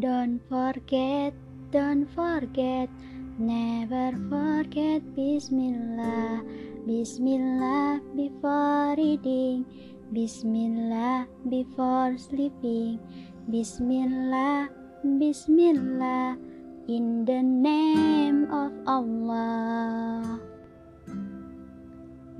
Don't forget, don't forget, never forget Bismillah. Bismillah before reading, Bismillah before sleeping, Bismillah, Bismillah, in the name of Allah.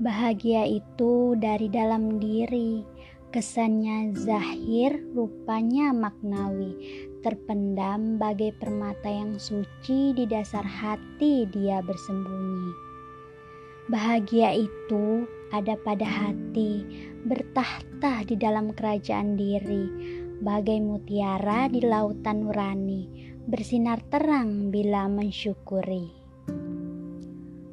Bahagia itu dari dalam diri, kesannya zahir, rupanya maknawi, terpendam bagai permata yang suci di dasar hati dia bersembunyi. Bahagia itu ada pada hati, bertahta di dalam kerajaan diri, bagai mutiara di lautan nurani, bersinar terang bila mensyukuri.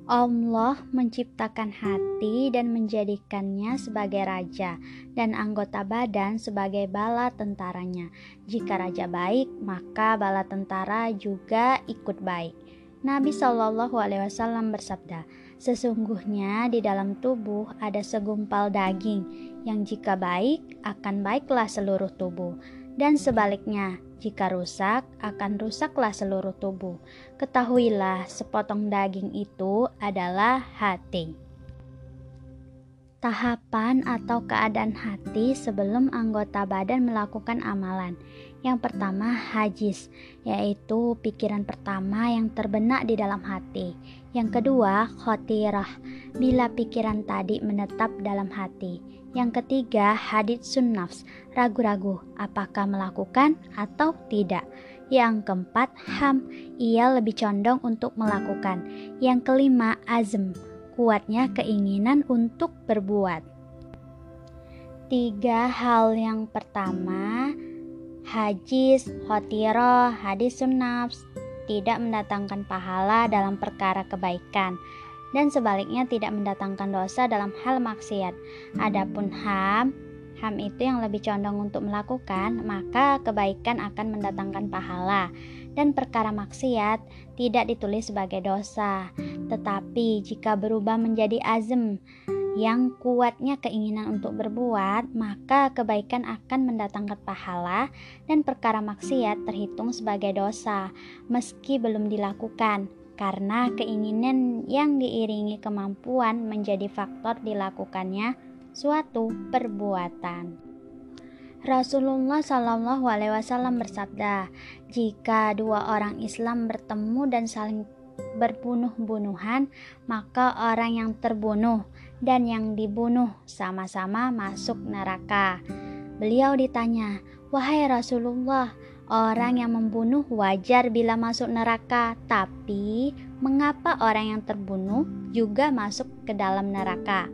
Allah menciptakan hati dan menjadikannya sebagai raja dan anggota badan sebagai bala tentaranya. Jika raja baik, maka bala tentara juga ikut baik. Nabi Shallallahu Alaihi Wasallam bersabda, sesungguhnya di dalam tubuh ada segumpal daging yang jika baik akan baiklah seluruh tubuh dan sebaliknya jika rusak akan rusaklah seluruh tubuh. Ketahuilah sepotong daging itu adalah hati tahapan atau keadaan hati sebelum anggota badan melakukan amalan. Yang pertama, hajis, yaitu pikiran pertama yang terbenak di dalam hati. Yang kedua, khotirah, bila pikiran tadi menetap dalam hati. Yang ketiga, hadit sunnafs, ragu-ragu apakah melakukan atau tidak. Yang keempat, ham, ia lebih condong untuk melakukan. Yang kelima, azm, kuatnya keinginan untuk berbuat. Tiga hal yang pertama, hajis, hotiro, hadis sunnafs, tidak mendatangkan pahala dalam perkara kebaikan dan sebaliknya tidak mendatangkan dosa dalam hal maksiat. Adapun ham, ham itu yang lebih condong untuk melakukan, maka kebaikan akan mendatangkan pahala dan perkara maksiat tidak ditulis sebagai dosa. Tetapi jika berubah menjadi azm yang kuatnya keinginan untuk berbuat, maka kebaikan akan mendatangkan pahala dan perkara maksiat terhitung sebagai dosa meski belum dilakukan karena keinginan yang diiringi kemampuan menjadi faktor dilakukannya suatu perbuatan. Rasulullah Shallallahu Alaihi Wasallam bersabda, jika dua orang Islam bertemu dan saling berbunuh-bunuhan, maka orang yang terbunuh dan yang dibunuh sama-sama masuk neraka. Beliau ditanya, "Wahai Rasulullah, orang yang membunuh wajar bila masuk neraka, tapi mengapa orang yang terbunuh juga masuk ke dalam neraka?"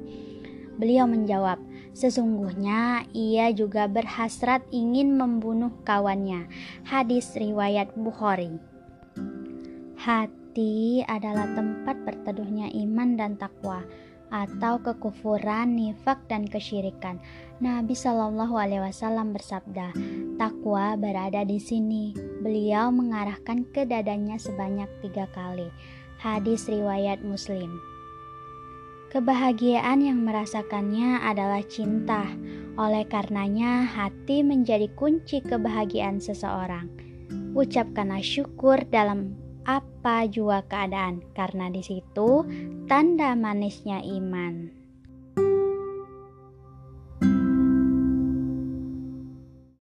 Beliau menjawab, Sesungguhnya ia juga berhasrat ingin membunuh kawannya. Hadis riwayat Bukhari. Hati adalah tempat berteduhnya iman dan takwa atau kekufuran, nifak dan kesyirikan. Nabi Shallallahu alaihi wasallam bersabda, "Takwa berada di sini." Beliau mengarahkan ke dadanya sebanyak tiga kali. Hadis riwayat Muslim. Kebahagiaan yang merasakannya adalah cinta. Oleh karenanya, hati menjadi kunci kebahagiaan seseorang. Ucapkanlah syukur dalam apa jua keadaan, karena di situ tanda manisnya iman.